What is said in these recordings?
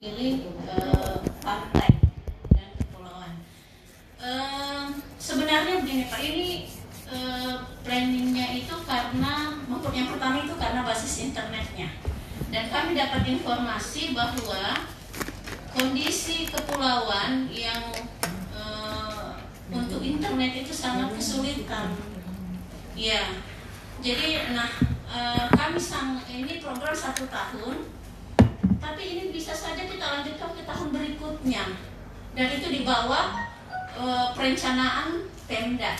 pilih eh, partai dan kepulauan. Sebenarnya begini Pak, ini eh, planningnya itu karena untuk yang pertama itu karena basis internetnya. Dan kami dapat informasi bahwa kondisi kepulauan yang eh, untuk internet itu sangat kesulitan. Ya, jadi nah kami sang ini program satu tahun tapi ini bisa saja kita lanjutkan ke tahun berikutnya. Dan itu di bawah e, perencanaan Pemda.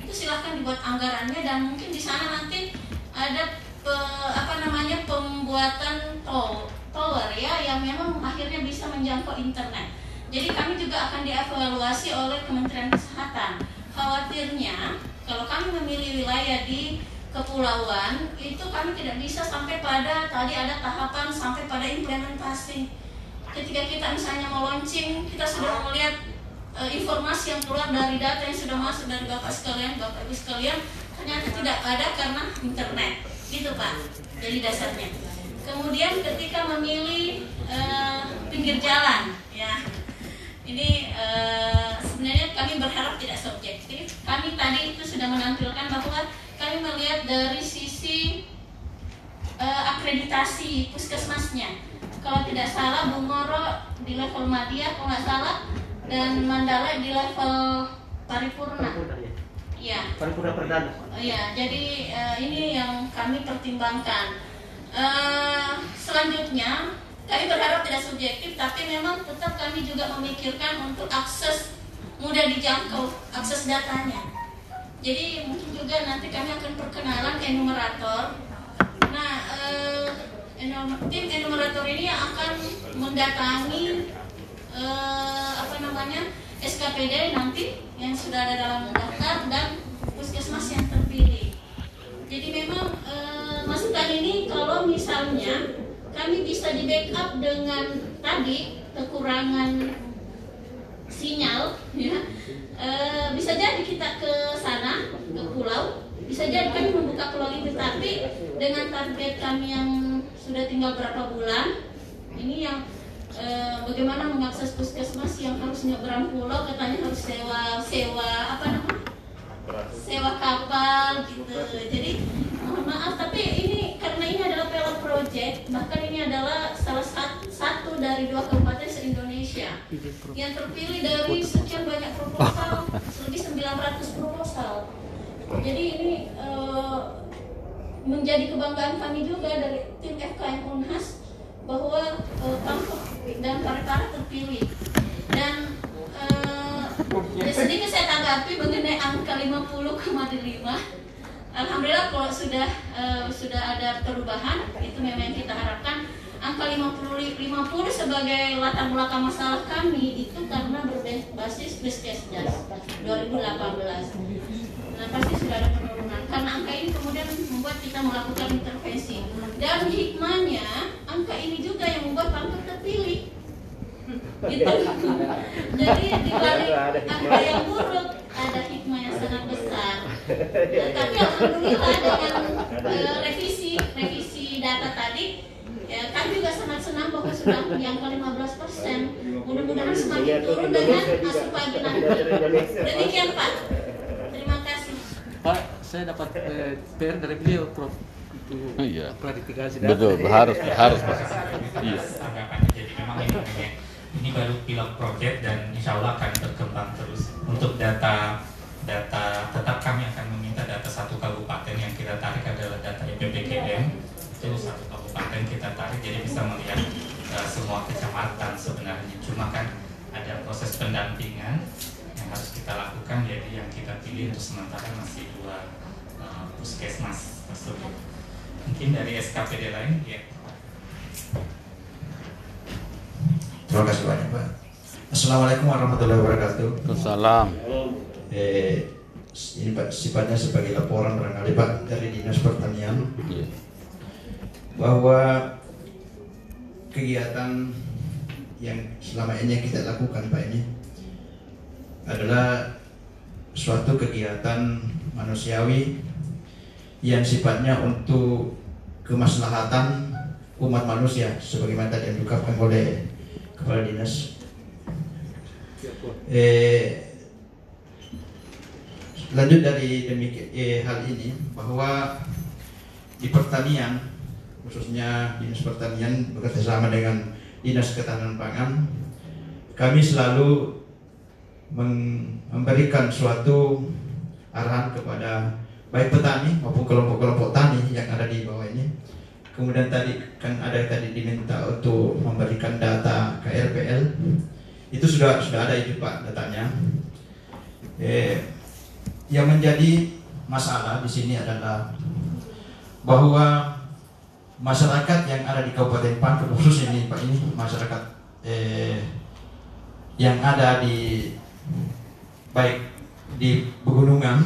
Itu silahkan dibuat anggarannya dan mungkin di sana nanti ada pe, apa namanya pembuatan tower, tower ya yang memang akhirnya bisa menjangkau internet. Jadi kami juga akan dievaluasi oleh Kementerian Kesehatan. Khawatirnya kalau kami memilih wilayah di kepulauan itu kami tidak bisa sampai pada tadi ada tahapan sampai pada implementasi ketika kita misalnya mau launching kita sudah melihat e, informasi yang keluar dari data yang sudah masuk dari bapak sekalian bapak ibu sekalian ternyata tidak ada karena internet. Gitu pak. Jadi dasarnya. Kemudian ketika memilih e, pinggir jalan ya. Ini e, sebenarnya kami berharap tidak subjektif kami tadi itu sudah menampilkan bahwa kami melihat dari sisi uh, akreditasi puskesmasnya. Kalau tidak salah, Bungoro di level Madia, kalau nggak salah, dan Mandala di level paripurna. Iya. Paripurna perdana. Iya, jadi uh, ini yang kami pertimbangkan. Uh, selanjutnya, kami berharap tidak subjektif, tapi memang tetap kami juga memikirkan untuk akses mudah dijangkau, akses datanya jadi mungkin juga nanti kami akan perkenalan enumerator. Nah, eh, tim enumerator ini yang akan mendatangi eh, apa namanya SKPD nanti yang sudah ada dalam daftar dan puskesmas yang terpilih. Jadi memang eh, masukan ini kalau misalnya kami bisa di backup dengan tadi kekurangan sinyal ya e, bisa jadi kita ke sana ke pulau bisa jadi kami membuka pulau itu tapi dengan target kami yang sudah tinggal berapa bulan ini yang e, bagaimana mengakses puskesmas yang harus nyebrang pulau katanya harus sewa sewa apa namanya? Sewa kapal gitu. Jadi mohon maaf tapi ini karena ini adalah pilot project bahkan ini adalah salah satu, satu dari dua kabupaten se Indonesia yang terpilih dari sekian banyak proposal lebih 900 proposal. Jadi ini uh, menjadi kebanggaan kami juga dari tim FKM Unhas bahwa uh, dan Parepare terpilih. Dan uh, sedikit saya tanggapi mengenai angka 50,5 Alhamdulillah kalau sudah uh, sudah ada perubahan itu memang yang kita harapkan. Angka 50 50 sebagai latar belakang masalah kami itu karena berbasis Riskesdas 2018. Nah pasti sudah ada penurunan karena angka ini kemudian membuat kita melakukan intervensi dan hikmahnya angka ini juga yang membuat pangkat terpilih. Gitu. Jadi di balik angka yang buruk ada hikmah yang sangat besar. Nah, tapi alhamdulillah dengan uh, revisi revisi data tadi ya, kami juga sangat senang bahwa sudah di angka 15 persen. Mudah-mudahan semakin turun dengan asup pagi nanti. Demikian Pak. Saya dapat eh, PR dari beliau, Prof. Itu iya. klarifikasi data. Betul, harus harus Pak. Iya. jadi memang ini ini baru pilot project dan insya Allah akan berkembang terus untuk data data tetap kami akan meminta data satu kabupaten yang kita tarik adalah data IPPKM itu satu kabupaten kita tarik jadi bisa melihat uh, semua kecamatan sebenarnya cuma kan ada proses pendampingan yang harus kita lakukan jadi yang kita pilih untuk sementara masih dua puskesmas tersebut mungkin dari SKPD lain ya Terima kasih banyak Pak. Assalamualaikum warahmatullahi wabarakatuh. Salam. Eh, ini Pak sifatnya sebagai laporan barangkali Pak dari Dinas Pertanian Iya. bahwa kegiatan yang selama ini kita lakukan Pak ini adalah suatu kegiatan manusiawi yang sifatnya untuk kemaslahatan umat manusia sebagaimana tadi yang diungkapkan oleh kepala dinas. Eh, lanjut dari demikian eh, hal ini bahwa di pertanian khususnya dinas pertanian bekerjasama dengan dinas ketahanan pangan kami selalu memberikan suatu arahan kepada baik petani maupun kelompok-kelompok tani yang ada di bawah ini. Kemudian tadi kan ada tadi diminta untuk memberikan data KRPL itu sudah sudah ada itu pak datanya. Eh, yang menjadi masalah di sini adalah bahwa masyarakat yang ada di Kabupaten Pangkep khusus ini Pak ini masyarakat eh, yang ada di baik di pegunungan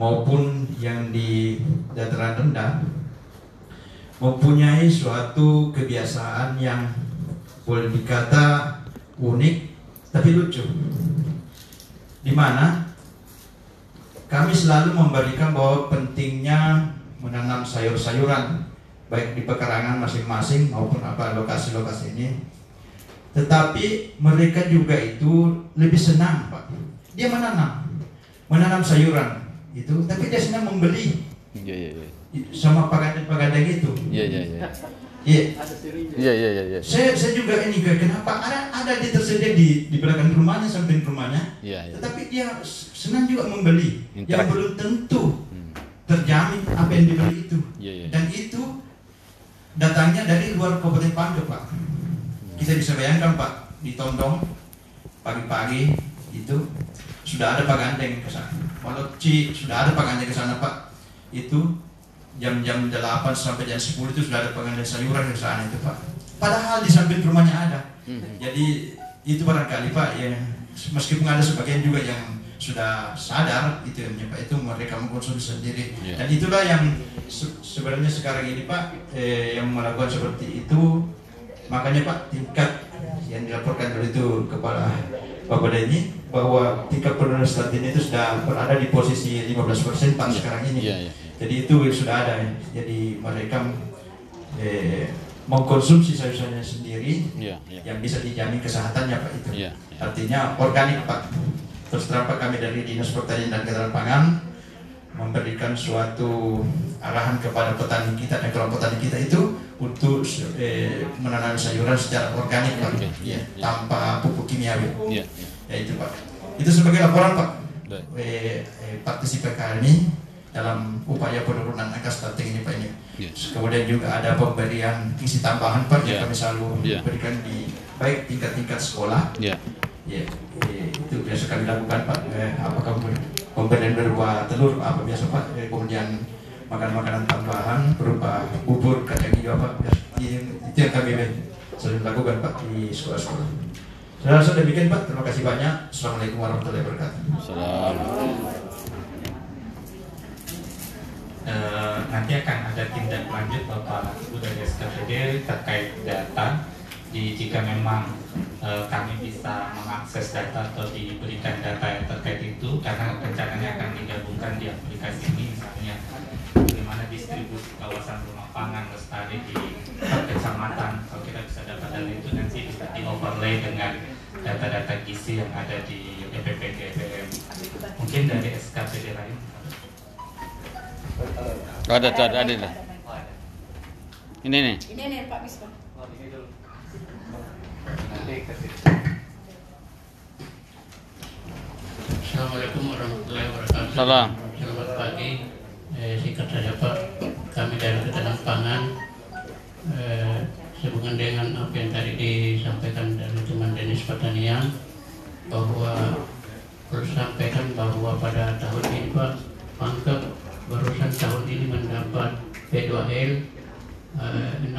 maupun yang di dataran rendah mempunyai suatu kebiasaan yang boleh dikata unik tapi lucu di mana kami selalu memberikan bahwa pentingnya menanam sayur-sayuran baik di pekarangan masing-masing maupun apa lokasi-lokasi ini. Tetapi mereka juga itu lebih senang, Pak. Dia menanam, menanam sayuran itu, tapi dia senang membeli Iya iya iya. sama pagadang-pagadang itu. Iya iya iya. Iya. Iya iya iya. iya. Saya, saya juga ini kenapa ada ada dia tersedia di di belakang rumahnya samping rumahnya, Iya iya. tetapi dia senang juga membeli yang Interaksi. belum tentu Hmm. terjamin apa yang dibeli itu Iya iya. dan itu datangnya dari luar Kabupaten Pangkep Pak kita bisa bayangkan Pak di Tondong pagi-pagi itu sudah ada pagandeng ke sana. Walau Ci sudah ada pagandeng ke sana Pak. Itu jam-jam 8 sampai jam 10 itu sudah ada pagandeng sayuran ke sana itu Pak. Padahal di samping rumahnya ada. Hmm. jadi itu barangkali Pak ya meskipun ada sebagian juga yang sudah sadar itu yang Pak itu mereka mengkonsumsi sendiri. Iya. dan itulah yang se- sebenarnya sekarang ini Pak eh, yang melakukan seperti itu. Makanya Pak tingkat yang dilaporkan dulu itu kepala Bapak Denny bahwa tingkat penurunan stunting itu sudah berada di posisi 15% Pak Iya. sekarang ini Iya iya. jadi itu sudah ada ya. jadi mereka eh, mengkonsumsi sayur-sayurnya sendiri Iya iya. yang bisa dijamin kesehatannya Pak itu. Iya, iya. Artinya organik Pak. Terus terang Pak kami dari Dinas Pertanian dan Ketahanan Pangan memberikan suatu arahan kepada petani kita dan kelompok petani kita itu untuk eh, menanam sayuran secara organik Pak, ya, tanpa pupuk kimiawi. Iya iya. Ya itu Pak. Itu sebagai laporan Pak. Eh, eh, partisipa kami dalam upaya penurunan angka stunting ini Pak ini. Iya. Kemudian juga ada pemberian isi tambahan Pak yang Iya. kami selalu Iya. berikan di baik tingkat-tingkat sekolah Iya. ya eh, itu biasa kami lakukan Pak eh, apakah pemberi- pemberian berupa telur apa biasa Pak? Eh, kemudian makan makanan tambahan berupa bubur kacang hijau Pak Biasa- itu, itu yang kami sering lakukan Pak di sekolah-sekolah. Saudara sudah demikian Pak. Terima kasih banyak. Assalamualaikum warahmatullahi wabarakatuh. Salam. Eh, nanti akan ada tindak lanjut Bapak Ibu dari SKPD terkait data di jika memang eh, kami bisa mengakses data atau diberikan data yang terkait itu karena rencananya akan digabungkan di aplikasi ini misalnya bagaimana distribusi kawasan rumah pangan lestari di kecamatan kalau kita bisa dapat data itu nanti bisa di overlay dengan data-data gizi yang ada di E EPPD EPM mungkin dari SKPD lain Ada ada ada. ada. Ini nih. Ini nih Pak Misbah. Assalamualaikum warahmatullahi wabarakatuh. Salam. Selamat pagi. Eh, singkat saja Pak, kami dari Ketahanan Pangan eh, sehubungan dengan apa yang tadi disampaikan dari teman Denis Pertanian bahwa perlu sampaikan bahwa pada tahun ini Pak Pangkep barusan tahun ini mendapat P2L eh, 6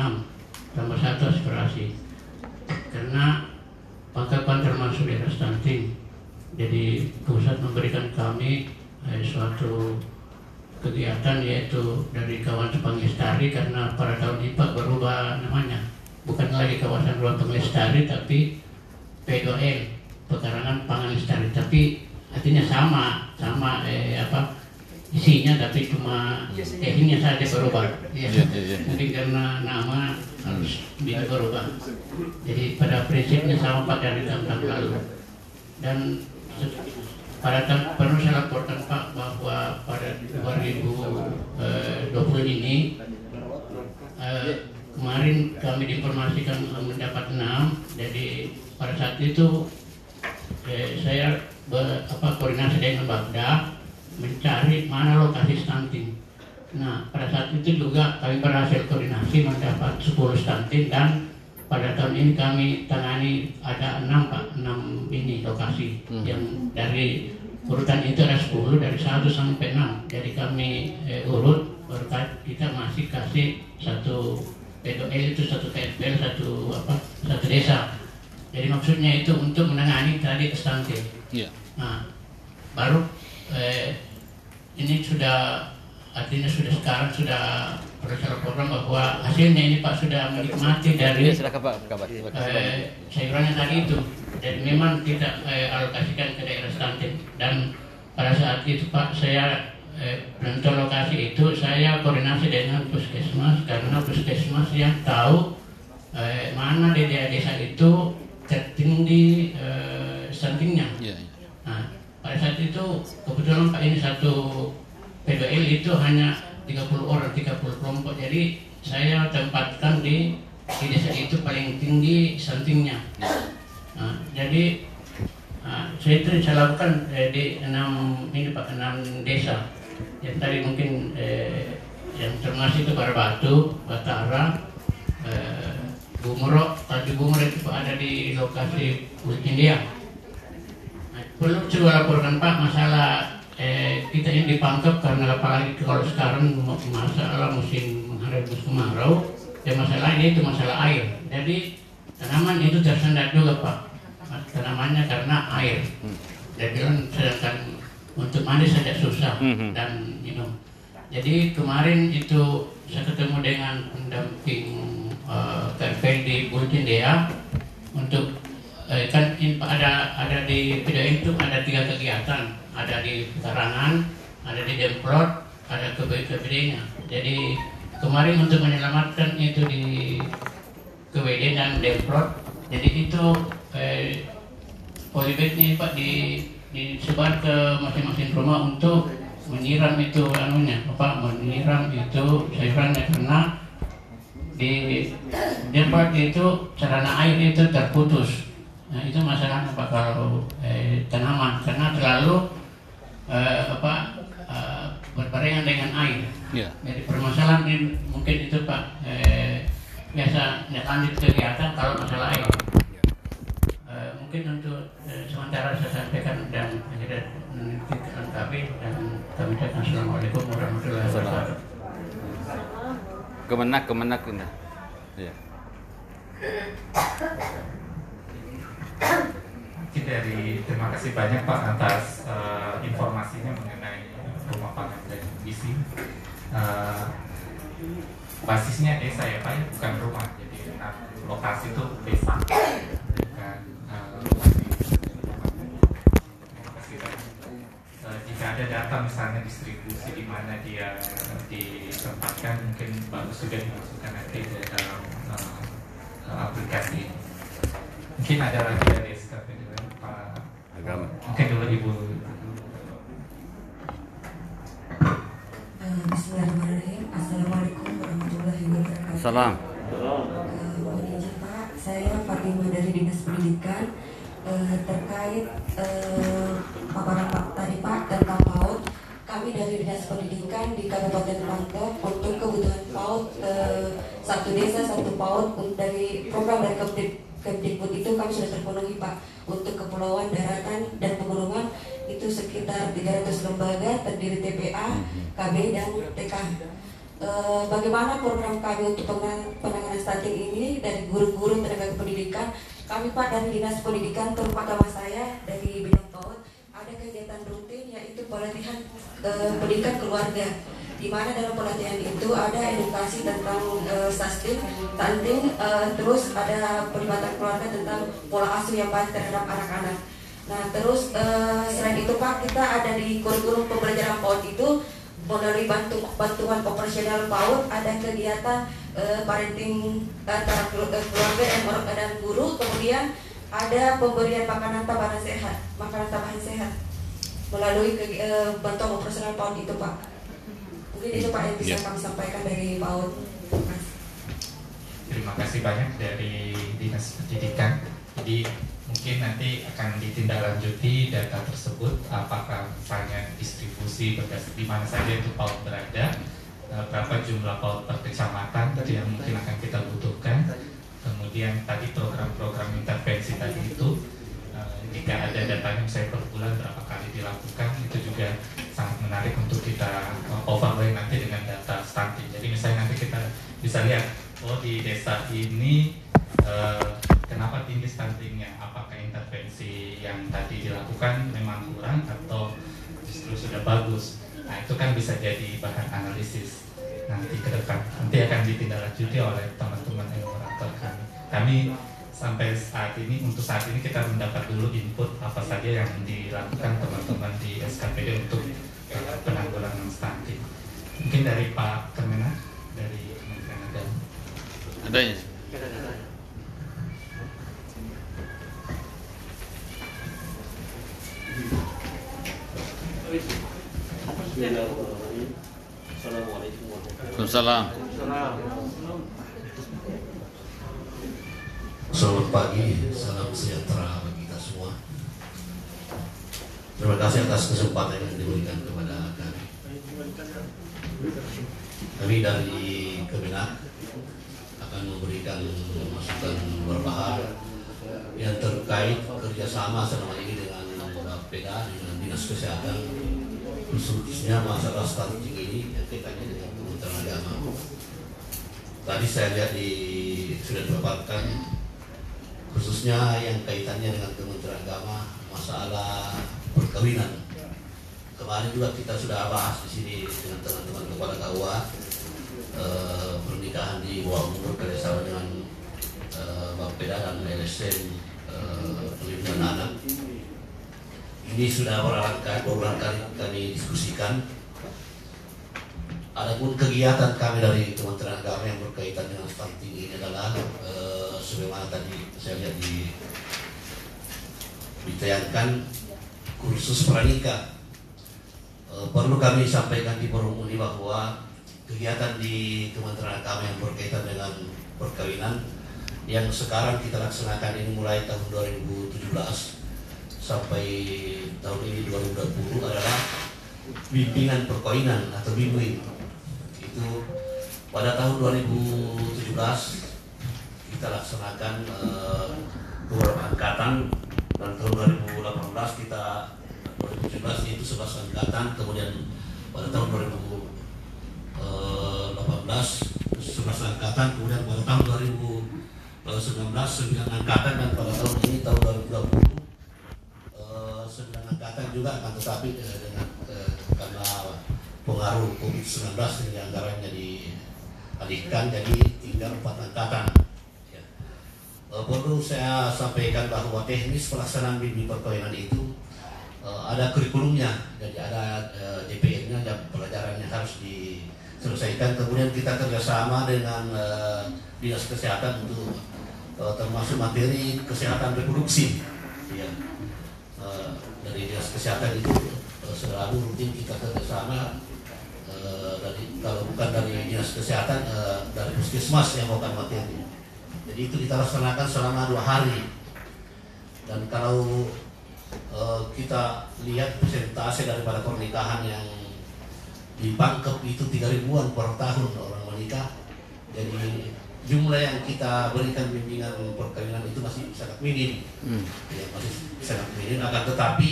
tambah satu aspirasi karena Pangkapan termasuk daerah stunting. Jadi pusat memberikan kami eh, suatu kegiatan yaitu dari kawasan Panglestari karena pada tahun ini Pak berubah namanya. Bukan lagi kawasan ruang Panglestari tapi P2L pekarangan pangan lestari tapi artinya sama sama eh, apa isinya tapi cuma tekniknya saja berubah. Ya. Iya, iya, iya. Jadi karena nama harus bisa berubah. Jadi pada prinsipnya sama Pak dari tahun lalu. Dan pada tahun perlu saya laporkan Pak bahwa pada 2020 ini eh, kemarin kami diinformasikan mendapat 6 jadi pada saat itu eh, saya ber- apa, koordinasi dengan Bagda mencari mana lokasi stunting nah pada saat itu juga kami berhasil koordinasi mendapat 10 stunting dan pada tahun ini kami tangani ada 6 Pak 6 ini lokasi Hmm. yang dari urutan itu ada 10 dari 1 sampai 6 jadi kami eh, urut berkat kita masih kasih satu PDL itu satu TPL satu apa satu desa jadi maksudnya itu untuk menangani tadi stunting Iya. nah baru eh, ini sudah artinya sudah sekarang sudah proses program bahwa hasilnya ini Pak sudah menikmati dari silakan Pak. Eh, sayurannya tadi itu dan memang tidak eh, alokasikan ke daerah stunting dan pada saat itu Pak saya eh, lokasi itu saya koordinasi dengan puskesmas karena puskesmas yang tahu eh, mana di desa itu tertinggi eh, stuntingnya Iya, iya. Nah, pada saat itu kebetulan Pak ini satu PBL itu hanya 30 orang, 30 kelompok. Jadi saya tempatkan di di desa itu paling tinggi stuntingnya. Nah, jadi nah, saya itu saya eh, di enam ini Pak enam desa. Yang tadi mungkin eh, yang termasuk itu Barbatu, Batara, eh, Bumurok, tadi Bumurok itu ada di lokasi Bulkindia. Perlu coba laporkan Pak masalah eh, kita ini dipangkep karena apalagi kalau sekarang masalah musim menghadapi kemarau ya masalah ini itu masalah air. Jadi tanaman itu tersendat juga Pak. Tanamannya karena air. Jadi kan sedangkan untuk mandi saja susah Mhm. dan minum. Jadi kemarin itu saya ketemu dengan pendamping eh, KFL di Bulkindea untuk eh, kan ada ada di PDM itu ada tiga kegiatan, ada di pekarangan, ada di Demplot, ada ke KBD-nya. Jadi kemarin untuk menyelamatkan itu di KBD dan Demplot, jadi itu eh, polybag ini Pak di disebar ke masing-masing rumah untuk menyiram itu anunya apa menyiram itu sayurannya. Karena di Demplot itu sarana air itu terputus Nah itu masalahnya Pak kalau eh, tanaman karena terlalu eh, apa eh, berbarengan dengan air. Iya. Jadi permasalahan ini mungkin itu Pak eh, biasa nggak lanjut kegiatan kalau masalah air. Eh, mungkin untuk eh, sementara saya sampaikan dan akhirnya menitipkan kami dan kami ucapkan assalamualaikum warahmatullahi wabarakatuh. Kemenak, kemenak ini. Iya. Mungkin dari terima kasih banyak Pak atas eh, informasinya mengenai rumah pangan dan gizi. Eh, basisnya desa ya Pak, ya? bukan rumah. Jadi nah, lokasi itu desa, eh, jika ada data misalnya distribusi di mana dia ditempatkan, mungkin bagus juga dimasukkan nanti dalam eh, aplikasi ini. Mungkin ada lagi dari SKP juga Pak Agama. Mungkin dulu Ibu Eh, Bismillahirrahmanirrahim. Assalamualaikum warahmatullahi wabarakatuh. Salam. Mohon izin Pak, saya Fatimah dari Dinas Pendidikan eh, terkait eh, paparan Pak tadi Pak tentang PAUD. Kami dari Dinas Pendidikan di Kabupaten Pangkep untuk kebutuhan PAUD eh, satu desa satu PAUD untuk dari program dari Kemdikbud itu kami sudah terpenuhi Pak. Untuk kepulauan daratan dan pegunungan itu sekitar 300 lembaga terdiri TPA, KB dan TK. Eh, bagaimana program kami untuk penang- penanganan stunting ini dari guru-guru tenaga pendidikan kami Pak dari Dinas Pendidikan terutama saya dari bidang PAUD ada kegiatan rutin yaitu pelatihan eh, pendidikan keluarga di mana dalam pelatihan itu ada edukasi tentang eh, stunting, stunting, eh, terus ada pelibatan keluarga tentang pola asuh yang baik terhadap anak-anak. Nah terus eh, selain itu Pak kita ada di kurikulum pembelajaran PAUD itu melalui bantu, bantuan operasional PAUD ada kegiatan eh, parenting antara kelu- keluarga dan dan guru kemudian ada pemberian makanan tambahan sehat makanan tambahan sehat melalui eh, bantuan operasional PAUD itu Pak mungkin itu Pak yang bisa Ya. kami sampaikan dari PAUD Terima kasih. Terima kasih banyak dari Dinas Pendidikan. Jadi mungkin nanti akan ditindaklanjuti data tersebut apakah misalnya distribusi berdasar di mana saja itu PAUD berada, eh, berapa jumlah PAUD per kecamatan itu yang mungkin akan kita butuhkan. Kemudian tadi program-program intervensi tadi itu eh, jika ada datanya misalnya per bulan berapa kali dilakukan itu juga menarik untuk kita eh, overlay nanti dengan data stunting. Jadi misalnya nanti kita bisa lihat oh di desa ini eh, kenapa tinggi stuntingnya? Apakah intervensi yang tadi dilakukan memang kurang atau justru sudah bagus? Nah itu kan bisa jadi bahan analisis nanti ke depan. Nanti akan ditindaklanjuti oleh teman-teman enumerator kami. Kami sampai saat ini untuk saat ini kita mendapat dulu input apa saja yang dilakukan teman-teman di SKPD untuk penanggulangan stunting. Mungkin dari Pak Kemenak dari Kementerian Agama. Ada ya? Waalaikumsalam. Selamat pagi, salam sejahtera. Terima kasih atas kesempatan yang diberikan kepada kami. Kami dari Kemenak akan memberikan masukan beberapa hal yang terkait kerjasama selama ini dengan Bapeda dengan Dinas Kesehatan khususnya masalah stunting ini yang kaitannya dengan Kementerian Agama. Tadi saya lihat di sudah dipaparkan khususnya yang kaitannya dengan Kementerian Agama masalah perkawinan. Kemarin juga kita sudah bahas di sini dengan teman-teman kepala KUA eh, pernikahan di bawah umur kerjasama dengan eh, Bapeda dan LSM eh, perlindungan anak. Ini sudah berulang kali, kali kami diskusikan. Adapun kegiatan kami dari Kementerian Agama yang berkaitan dengan stunting ini adalah eh, sebagaimana tadi saya lihat di ditayangkan kursus pranikah. Eh, perlu kami sampaikan di forum ini bahwa kegiatan di Kementerian Agama yang berkaitan dengan perkawinan yang sekarang kita laksanakan ini mulai tahun 2017 sampai tahun ini 2020 adalah bimbingan perkawinan atau bimbing itu pada tahun 2017 kita laksanakan eh, beberapa angkatan dan tahun 2018 kita 2017 itu 11 angkatan kemudian pada tahun 2018 11 angkatan kemudian pada tahun 2019 9 angkatan dan pada tahun ini tahun 2020 eh, 9 angkatan juga akan tetapi eh, dengan eh, karena pengaruh COVID-19 yang anggarannya dialihkan jadi tinggal 4 angkatan perlu saya sampaikan bahwa teknis pelaksanaan bimbing perkawinan itu eh, ada kurikulumnya. Jadi ada eh, DPR-nya dan pelajarannya harus diselesaikan. Kemudian kita kerjasama dengan eh, dinas kesehatan untuk eh, termasuk materi kesehatan reproduksi. Ya Eh, dari dinas kesehatan itu eh, selalu rutin kita kerjasama eh, dari kalau bukan dari dinas kesehatan eh, dari puskesmas yang melakukan materi jadi itu kita laksanakan selama dua hari. Dan kalau eh, kita lihat persentase daripada pernikahan yang di Pangkep itu tiga ribuan per tahun orang menikah jadi jumlah yang kita berikan bimbingan perkawinan itu masih sangat minim. Hmm. ya, masih sangat minim. Akan tetapi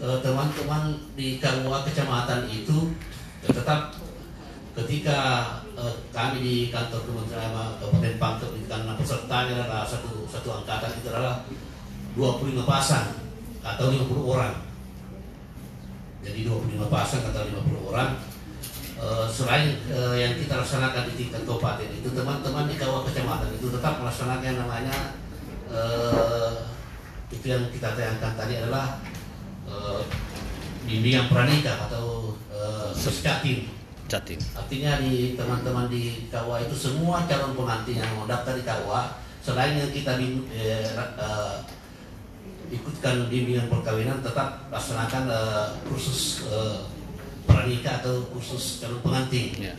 eh, teman-teman di KUA kecamatan itu tetap ketika eh, kami di kantor Kementerian Agama Kabupaten Pangkep ini karena pesertanya adalah satu satu angkatan itu adalah 25 pasang atau 50 orang jadi 25 pasang atau 50 orang Eh, selain eh, yang kita laksanakan di tingkat kabupaten itu teman-teman di kawah kecamatan itu tetap melaksanakan yang namanya itu yang kita tayangkan tadi adalah bimbingan pranikah atau Sescatim. Jatim. Artinya di teman-teman di KUA itu semua calon pengantin yang mau daftar di KUA selain yang kita eh, eh, ikutkan bimbingan perkawinan tetap laksanakan eh, kursus eh, pranikah atau kursus calon pengantin. Ya.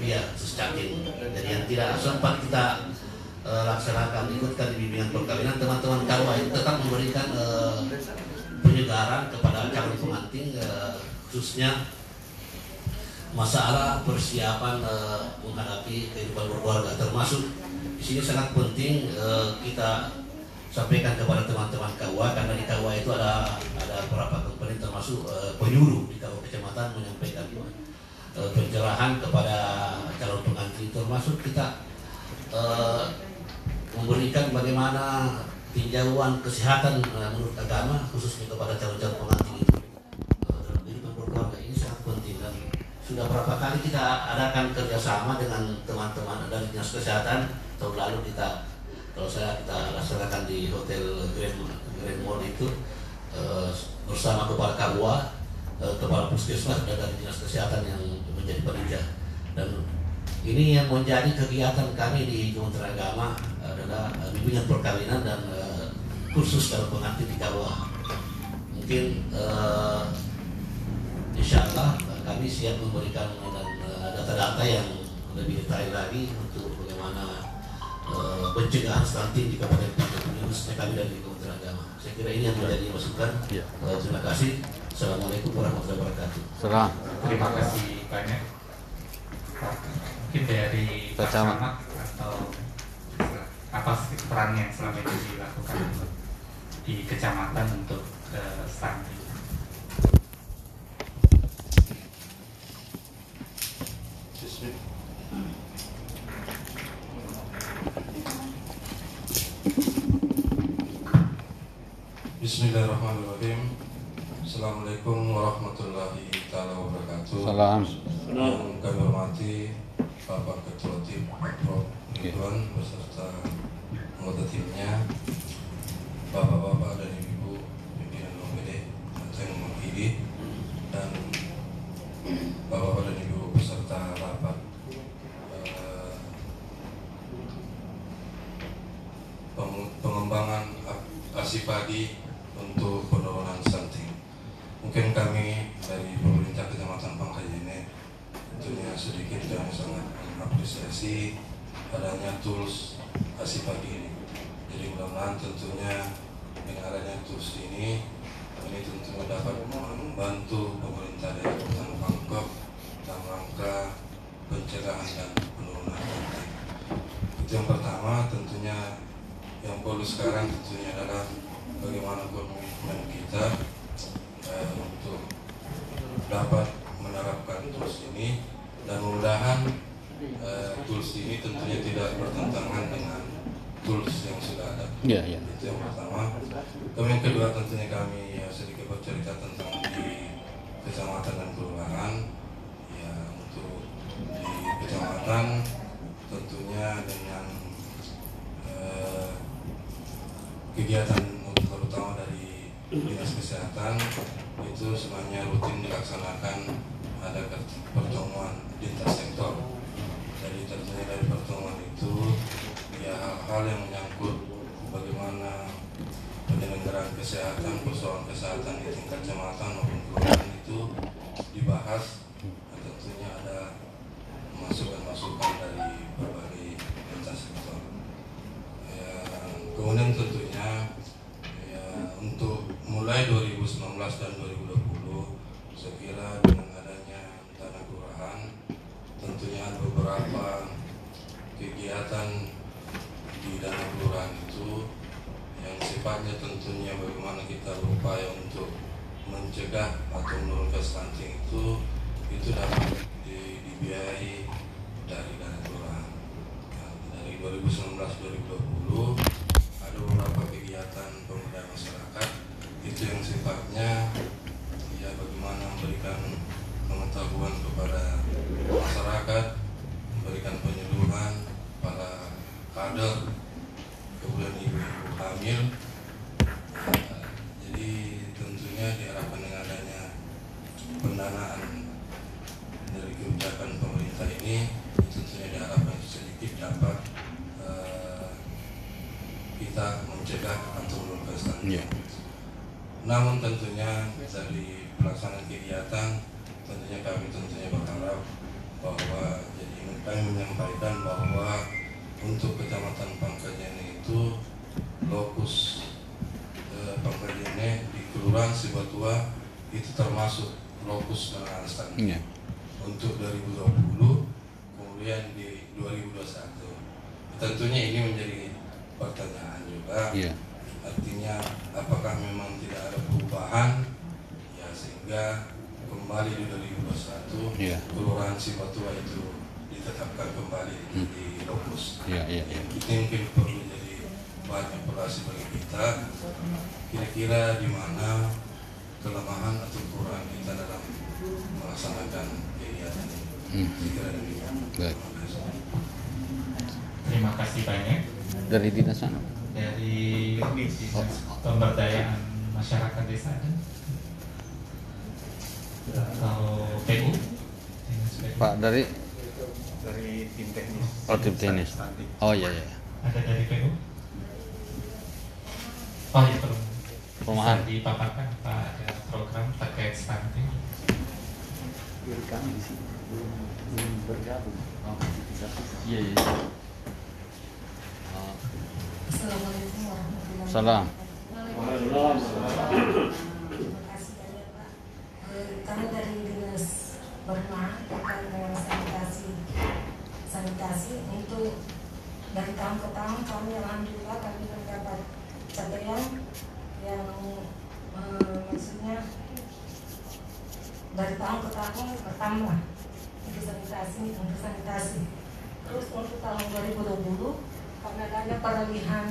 Iya, secatin. Jadi yang tidak sempat kita eh, laksanakan ikutkan di bimbingan perkawinan teman-teman KUA itu tetap memberikan eh, penyegaran kepada calon pengantin eh, khususnya masalah persiapan eh, menghadapi kehidupan berkeluarga. Termasuk di sini sangat penting eh, kita sampaikan kepada teman-teman KUA karena di KUA itu ada ada beberapa komponen termasuk eh, penyuluh di KUA kecamatan menyampaikan eh, pencerahan kepada calon pengantin termasuk kita eh, memberikan bagaimana tinjauan kesehatan eh, menurut agama khususnya kepada calon-calon pengantin sudah berapa kali kita adakan kerjasama dengan teman-teman dari dinas kesehatan? Tahun lalu kita kalau saya kita laksanakan di hotel Grand, Grand Mall itu eh, bersama kepala KUA, eh, kepala puskesmas dan dari dinas kesehatan yang menjadi panitia dan ini yang menjadi kegiatan kami di Kementerian Agama adalah eh, bimbingan perkawinan dan eh, kursus kalau pengantin di KUA. Mungkin insya Allah kami siap memberikan eh, data-data yang lebih detail lagi untuk bagaimana eh, pencegahan stunting di Kabupaten Pajang khususnya kami dari Kementerian Agama. Saya kira ini yang menjadi masukan. Ya. Eh, terima kasih. Assalamualaikum warahmatullahi wabarakatuh. Salam. Terima kasih banyak. Mungkin dari Pak Camat. Atau apa sih peran yang selama ini dilakukan untuk di kecamatan untuk eh, stunting? Bismillahirrahmanirrahim Assalamualaikum warahmatullahi taala wabarakatuh Salam. Yang kami hormati Bapak Ketua Tim Prof. Ridwan beserta anggota timnya Bapak-bapak dan ibu pimpinan OPD yang mewakili dan Bapak-bapak dan ibu peserta rapat eh, peng- pengembangan asipadi kami sangat mengapresiasi adanya tools asipadi ini. Jadi mudah-mudahan tentunya dengan adanya tools ini dinas kesehatan itu semuanya rutin dilaksanakan ada pertemuan lintas sektor. Jadi tentunya dari pertemuan itu ya hal-hal yang menyangkut bagaimana penyelenggaraan kesehatan persoalan kesehatan di tingkat kecamatan maupun kelurahan itu dibahas. Tentunya ada masukan-masukan dari hamil jadi tentunya diharapkan dengan adanya pendanaan dari kebijakan pemerintah ini tentunya diharapkan sedikit dapat uh, kita mencegah kantor lukasan yeah. namun tentunya dari pelaksanaan kegiatan tentunya kami tentunya berharap bahwa jadi kami menyampaikan bahwa untuk kecamatan Pangkajene ini termasuk lokus stunting Iya. untuk 2020 kemudian di 2021 tentunya ini menjadi pertanyaan juga Iya. artinya apakah memang tidak ada perubahan ya sehingga kembali di 2021 Iya. kelurahan Sibatua itu ditetapkan kembali di, Hmm. di lokus Iya, iya, iya. ini mungkin perlu jadi bahan evaluasi bagi kita kira-kira di mana kelemahan atau kekurangan kita dalam melaksanakan kegiatan ini Hmm. Kira-kira demikian. Baik. Terima kasih. Banyak Dari dinas mana? dari Dinas Pemberdayaan Masyarakat Desa? Atau PU? Pak dari dari tim teknis. oh tim tenis. Oh iya iya. Ada dari PU? Oh iya perlu Perumahan. Bisa dipaparkan Pak ada program terkait stunting Dari kami di sini belum belum bergabung. Oh, Iya iya. Assalamualaikum warahmatullahi Kami dari dinas Berma terkait dengan sanitasi sanitasi untuk dari tahun ke tahun kami alhamdulillah kami mendapat capaian yang eh, maksudnya dari tahun ke tahun bertambah untuk sanitasi untuk sanitasi. Terus untuk tahun 2020 karena adanya peralihan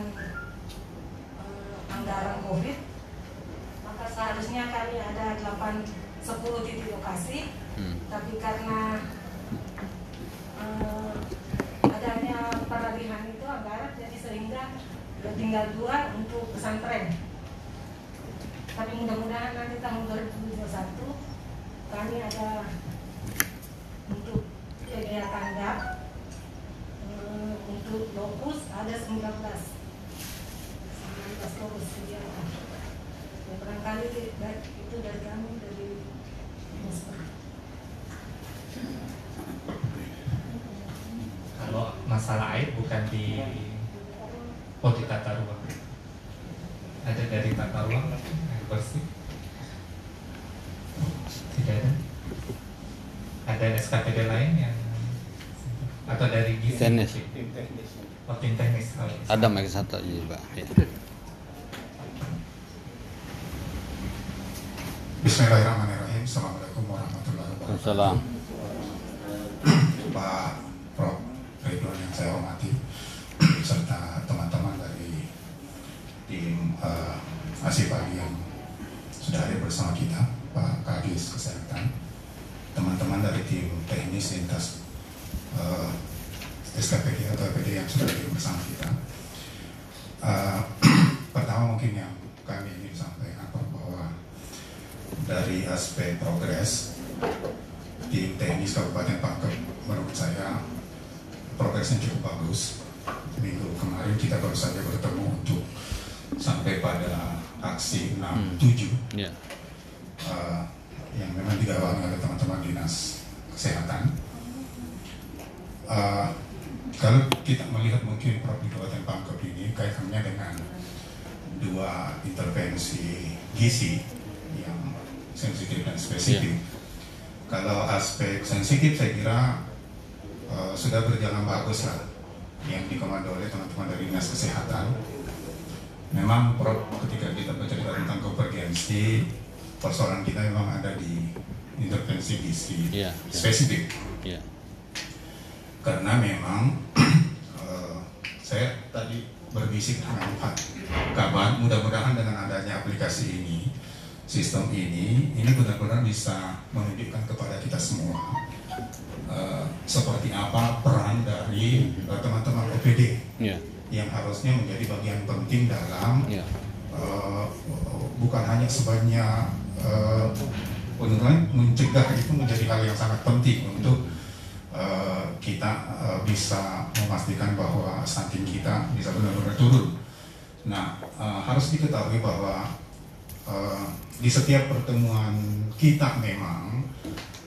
eh, anggaran COVID maka seharusnya kami ada 8 10 titik lokasi. Hmm. tapi karena eh, adanya peralihan itu anggaran jadi sehingga tinggal dua untuk pesantren. Tapi mudah-mudahan nanti tahun 2021 kami ada untuk kegiatan GAP eh, untuk lokus ada 19 19 lokus kegiatan ya barangkali itu dari kami dari. Kalau masalah air bukan di Oh di tata ruang. Ada dari tata ruang air bersih. Tidak ada Ada SKPD lain yang Atau dari. Tim teknis. Oh tim teknis oh, iya. Ada mic satu iya Pak. Iya. Bismillahirrahmanirrahim. Assalamualaikum warahmatullahi wabarakatuh. Salam. Pak Prof. Ridwan yang saya hormati serta teman-teman dari tim uh, Asipagi yang sudah hadir bersama kita, Pak Kadis Kesehatan, teman-teman dari tim teknis lintas uh, SKPD atau PD yang sudah hadir bersama kita. Uh, pertama mungkin yang kami ingin sampaikan bahwa dari aspek progres tim teknis Kabupaten Pangkep menurut saya progresnya cukup bagus. Minggu kemarin kita baru saja bertemu untuk sampai pada aksi 67 Iya. eh, yang memang digawangi oleh teman-teman dinas kesehatan. Eh, kalau kita melihat mungkin di Kabupaten Pangkep ini kaitannya dengan dua intervensi gizi yang sensitif dan spesifik. Kalau aspek sensitif saya kira eh, sudah berjalan bagus lah yang dikomando oleh teman-teman dari dinas kesehatan. Memang ketika kita bercerita tentang konvergensi persoalan kita memang ada di intervensi gizi Iya, iya. spesifik Iya. karena memang eh, saya tadi berbisik dengan Pak kabar mudah-mudahan dengan adanya aplikasi ini sistem ini ini benar-benar bisa menunjukkan kepada kita semua eh, seperti apa peran dari eh, teman-teman OPD Iya. yang harusnya menjadi bagian penting dalam Iya. eh, bukan hanya sebanyak eh, menurut mencegah itu menjadi hal yang sangat penting untuk eh, kita eh, bisa memastikan bahwa stunting kita bisa benar-benar turun Nah, eh, harus diketahui bahwa eh, di setiap pertemuan kita memang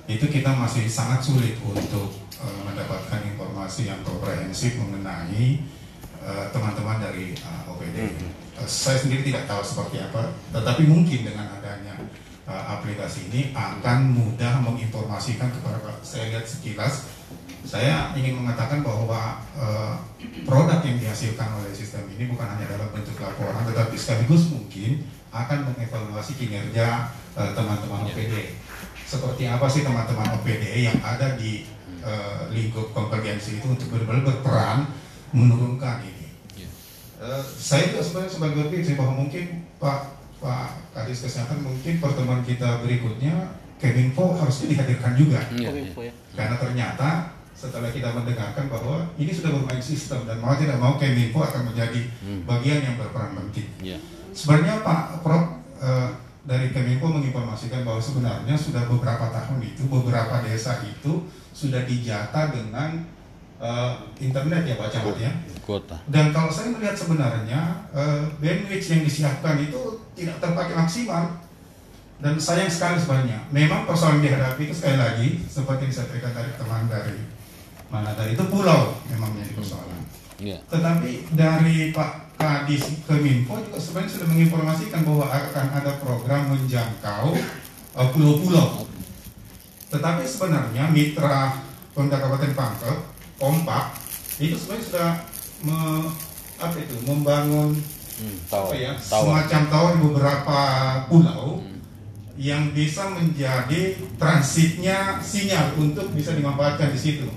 itu kita masih sangat sulit untuk eh, mendapatkan informasi yang komprehensif mengenai teman-teman dari eh, OPD. Eh, saya sendiri tidak tahu seperti apa, tetapi mungkin dengan adanya eh, aplikasi ini akan mudah menginformasikan kepada saya lihat sekilas saya ingin mengatakan bahwa eh, produk yang dihasilkan oleh sistem ini bukan hanya dalam bentuk laporan, tetapi sekaligus mungkin akan mengevaluasi kinerja eh, teman-teman OPD. Seperti apa sih teman-teman OPD yang ada di eh, lingkup konvergensi itu untuk benar-benar berperan menurunkan ini. Eh, saya juga sebenarnya sebagai berpikir bahwa mungkin Pak Pak Kadis Kesehatan mungkin pertemuan kita berikutnya Keminfo harusnya dihadirkan juga. Iya, iya. Karena ternyata setelah kita mendengarkan bahwa ini sudah bermain sistem dan mau tidak mau Keminfo akan menjadi bagian yang berperan penting. Iya. Sebenarnya Pak Prof eh, dari Keminfo menginformasikan bahwa sebenarnya sudah beberapa tahun itu beberapa desa itu sudah dijata dengan eh, internet ya Pak Camat ya. Kuota. Dan kalau saya melihat sebenarnya eh, bandwidth yang disiapkan itu tidak terpakai maksimal dan sayang sekali sebenarnya. Memang persoalan yang dihadapi itu sekali lagi seperti yang disampaikan tadi teman dari mana tadi itu pulau memang menjadi persoalan. Iya. Tetapi dari Pak Kadis Keminfo juga sebenarnya sudah menginformasikan bahwa akan ada program menjangkau eh, pulau-pulau. Tetapi sebenarnya mitra Pemda Kabupaten Pangkep, Kompak, itu sebenarnya sudah me- apa itu membangun apa ya semacam tower di beberapa pulau yang bisa menjadi transitnya sinyal untuk bisa dimanfaatkan di situ.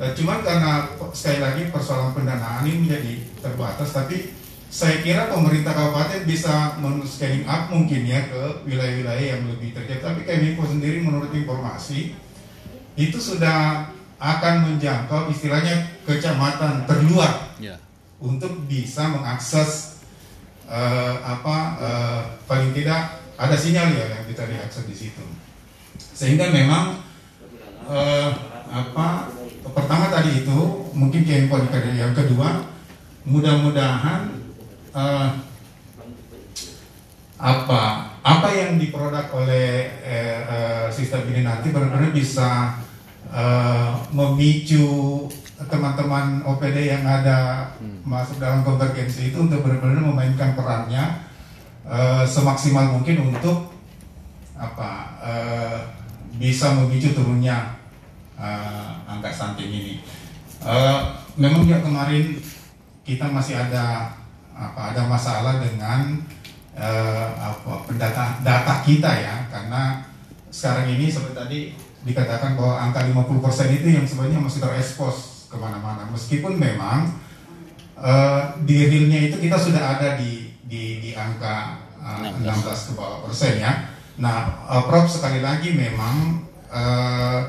Eh, cuman karena sekali lagi persoalan pendanaan ini menjadi terbatas, tapi saya kira pemerintah kabupaten bisa men-scaling up mungkin ya ke wilayah-wilayah yang lebih terjauh. Tapi Keminfo sendiri menurut informasi itu sudah akan menjangkau istilahnya kecamatan terluar Iya. untuk bisa mengakses eh, apa eh, paling tidak ada sinyal ya yang bisa diakses di situ. Sehingga memang eh, apa pertama tadi itu mungkin di yang kedua mudah-mudahan eh, apa apa yang diproduk oleh eh, eh, sistem ini nanti benar-benar bisa eh, memicu teman-teman OPD yang ada masuk dalam konvergensi itu untuk benar-benar memainkan perannya eh, semaksimal mungkin untuk apa eh, bisa memicu turunnya eh, angka stunting ini. Eh, memang juga kemarin kita masih ada apa ada masalah dengan eh, apa pendata data kita ya karena sekarang ini seperti tadi dikatakan bahwa angka 50% itu yang sebenarnya masih terekspos ke mana-mana meskipun memang eh, di itu kita sudah ada di di, di angka eh, 16 ke bawah persen ya. Nah, eh, Prof sekali lagi memang eh,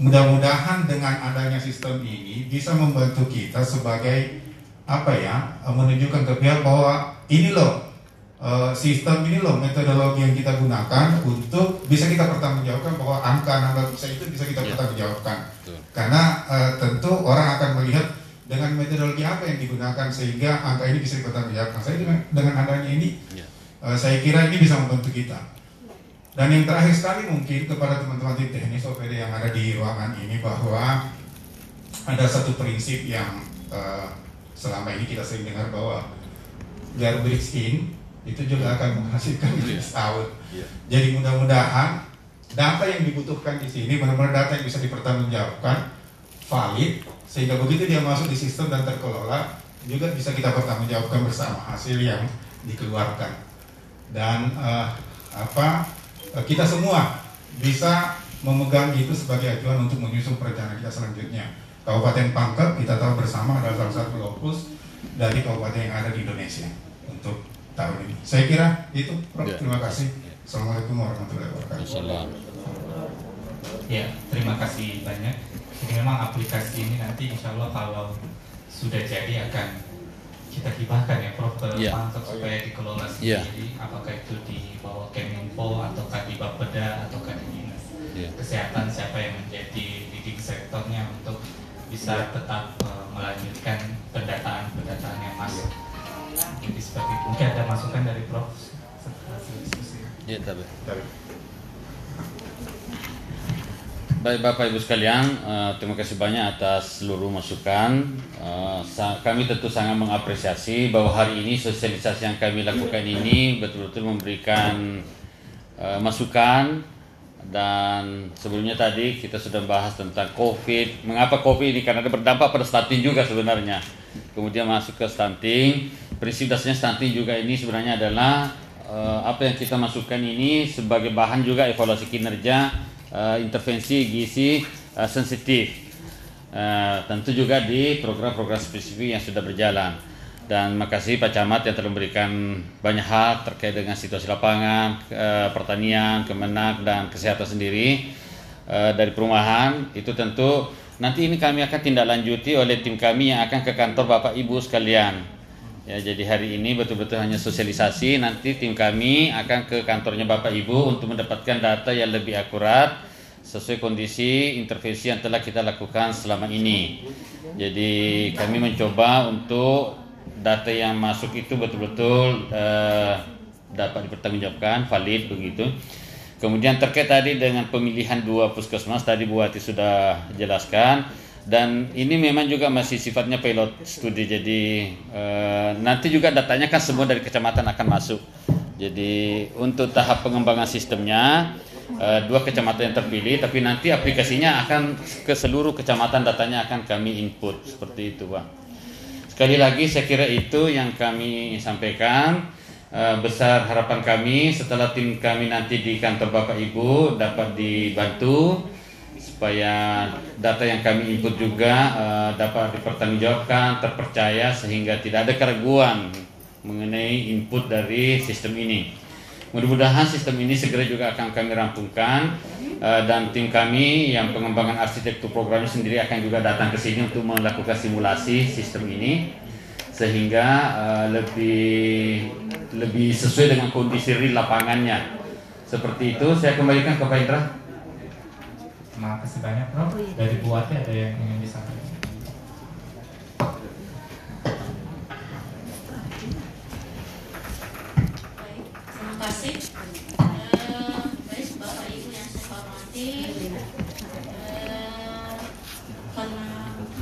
mudah-mudahan dengan adanya sistem ini bisa membantu kita sebagai apa ya menunjukkan ke pihak bahwa ini loh eh, sistem ini loh metodologi yang kita gunakan untuk bisa kita pertanggungjawabkan bahwa angka-angka bisa itu bisa kita pertanggungjawabkan. Karena eh, tentu orang akan melihat dengan metodologi apa yang digunakan sehingga angka ini bisa dipertanggungjawabkan. Saya dengan, dengan adanya ini eh, saya kira ini bisa membantu kita. Dan yang terakhir sekali mungkin kepada teman-teman tim teknis OPD yang ada di ruangan ini bahwa ada satu prinsip yang eh, selama ini kita sering dengar bahwa bricks in itu juga akan menghasilkan bricks out. Jadi mudah-mudahan data yang dibutuhkan di sini benar-benar data yang bisa dipertanggungjawabkan, valid, sehingga begitu dia masuk di sistem dan terkelola juga bisa kita pertanggungjawabkan bersama hasil yang dikeluarkan. Dan eh, apa eh, kita semua bisa memegang itu sebagai acuan untuk menyusun perencanaan kita selanjutnya. Kabupaten Pangkep kita tahu bersama adalah salah satu lokus dari kabupaten yang ada di Indonesia untuk tahun ini. Saya kira itu, Prof. Ya. Terima kasih. Assalamualaikum warahmatullahi wabarakatuh. Ya, terima kasih banyak. Jadi memang aplikasi ini nanti insya Allah kalau sudah jadi akan kita hibahkan ya Prof ke Iya. Pangkep supaya dikelola Iya. sendiri. Apakah itu di bawah Keminfo ataukah di Bapeda ataukah di dinas Iya. kesehatan siapa yang menjadi leading sektornya untuk bisa tetap eh, melanjutkan pendataan-pendataan yang masuk. Jadi seperti itu. Mungkin ada masukan dari Prof hasil diskusi. Ya, tapi. Baik Bapak Ibu sekalian, eh, terima kasih banyak atas seluruh masukan. Eh, sa- kami tentu sangat mengapresiasi bahwa hari ini sosialisasi yang kami lakukan ini betul-betul memberikan eh, masukan dan sebelumnya tadi kita sudah bahas tentang COVID. Mengapa COVID ini? Karena ada berdampak pada stunting juga sebenarnya. Kemudian masuk ke stunting. Prinsip dasarnya stunting juga ini sebenarnya adalah eh, apa yang kita masukkan ini sebagai bahan juga evaluasi kinerja eh, intervensi gizi eh, sensitif. Eh, tentu juga di program-program spesifik yang sudah berjalan. Dan makasih Pak Camat yang telah memberikan banyak hal terkait dengan situasi lapangan, eh, pertanian, kemenak dan kesehatan sendiri eh, dari perumahan. Itu tentu nanti ini kami akan tindak lanjuti oleh tim kami yang akan ke kantor Bapak Ibu sekalian. Ya, jadi hari ini betul-betul hanya sosialisasi. Nanti tim kami akan ke kantornya Bapak Ibu untuk mendapatkan data yang lebih akurat sesuai kondisi intervensi yang telah kita lakukan selama ini. Jadi kami mencoba untuk data yang masuk itu betul-betul eh, dapat dipertanggungjawabkan, valid begitu. Kemudian terkait tadi dengan pemilihan dua puskesmas tadi Bu Wati sudah jelaskan dan ini memang juga masih sifatnya pilot studi jadi eh, nanti juga datanya kan semua dari kecamatan akan masuk. Jadi untuk tahap pengembangan sistemnya eh, dua kecamatan yang terpilih tapi nanti aplikasinya akan ke seluruh kecamatan datanya akan kami input seperti itu, Pak. Sekali lagi saya kira itu yang kami sampaikan. Eh, besar harapan kami setelah tim kami nanti di kantor Bapak Ibu dapat dibantu supaya data yang kami input juga eh, dapat dipertanggungjawabkan, terpercaya sehingga tidak ada keraguan mengenai input dari sistem ini. Mudah-mudahan sistem ini segera juga akan kami rampungkan eh, dan tim kami yang pengembangan arsitektur programnya sendiri akan juga datang ke sini untuk melakukan simulasi sistem ini sehingga eh, lebih lebih sesuai dengan kondisi real lapangannya. Seperti itu, saya kembalikan ke Pak Indra. Terima kasih banyak Prof. Dari Bu Wati ada yang ingin disampaikan?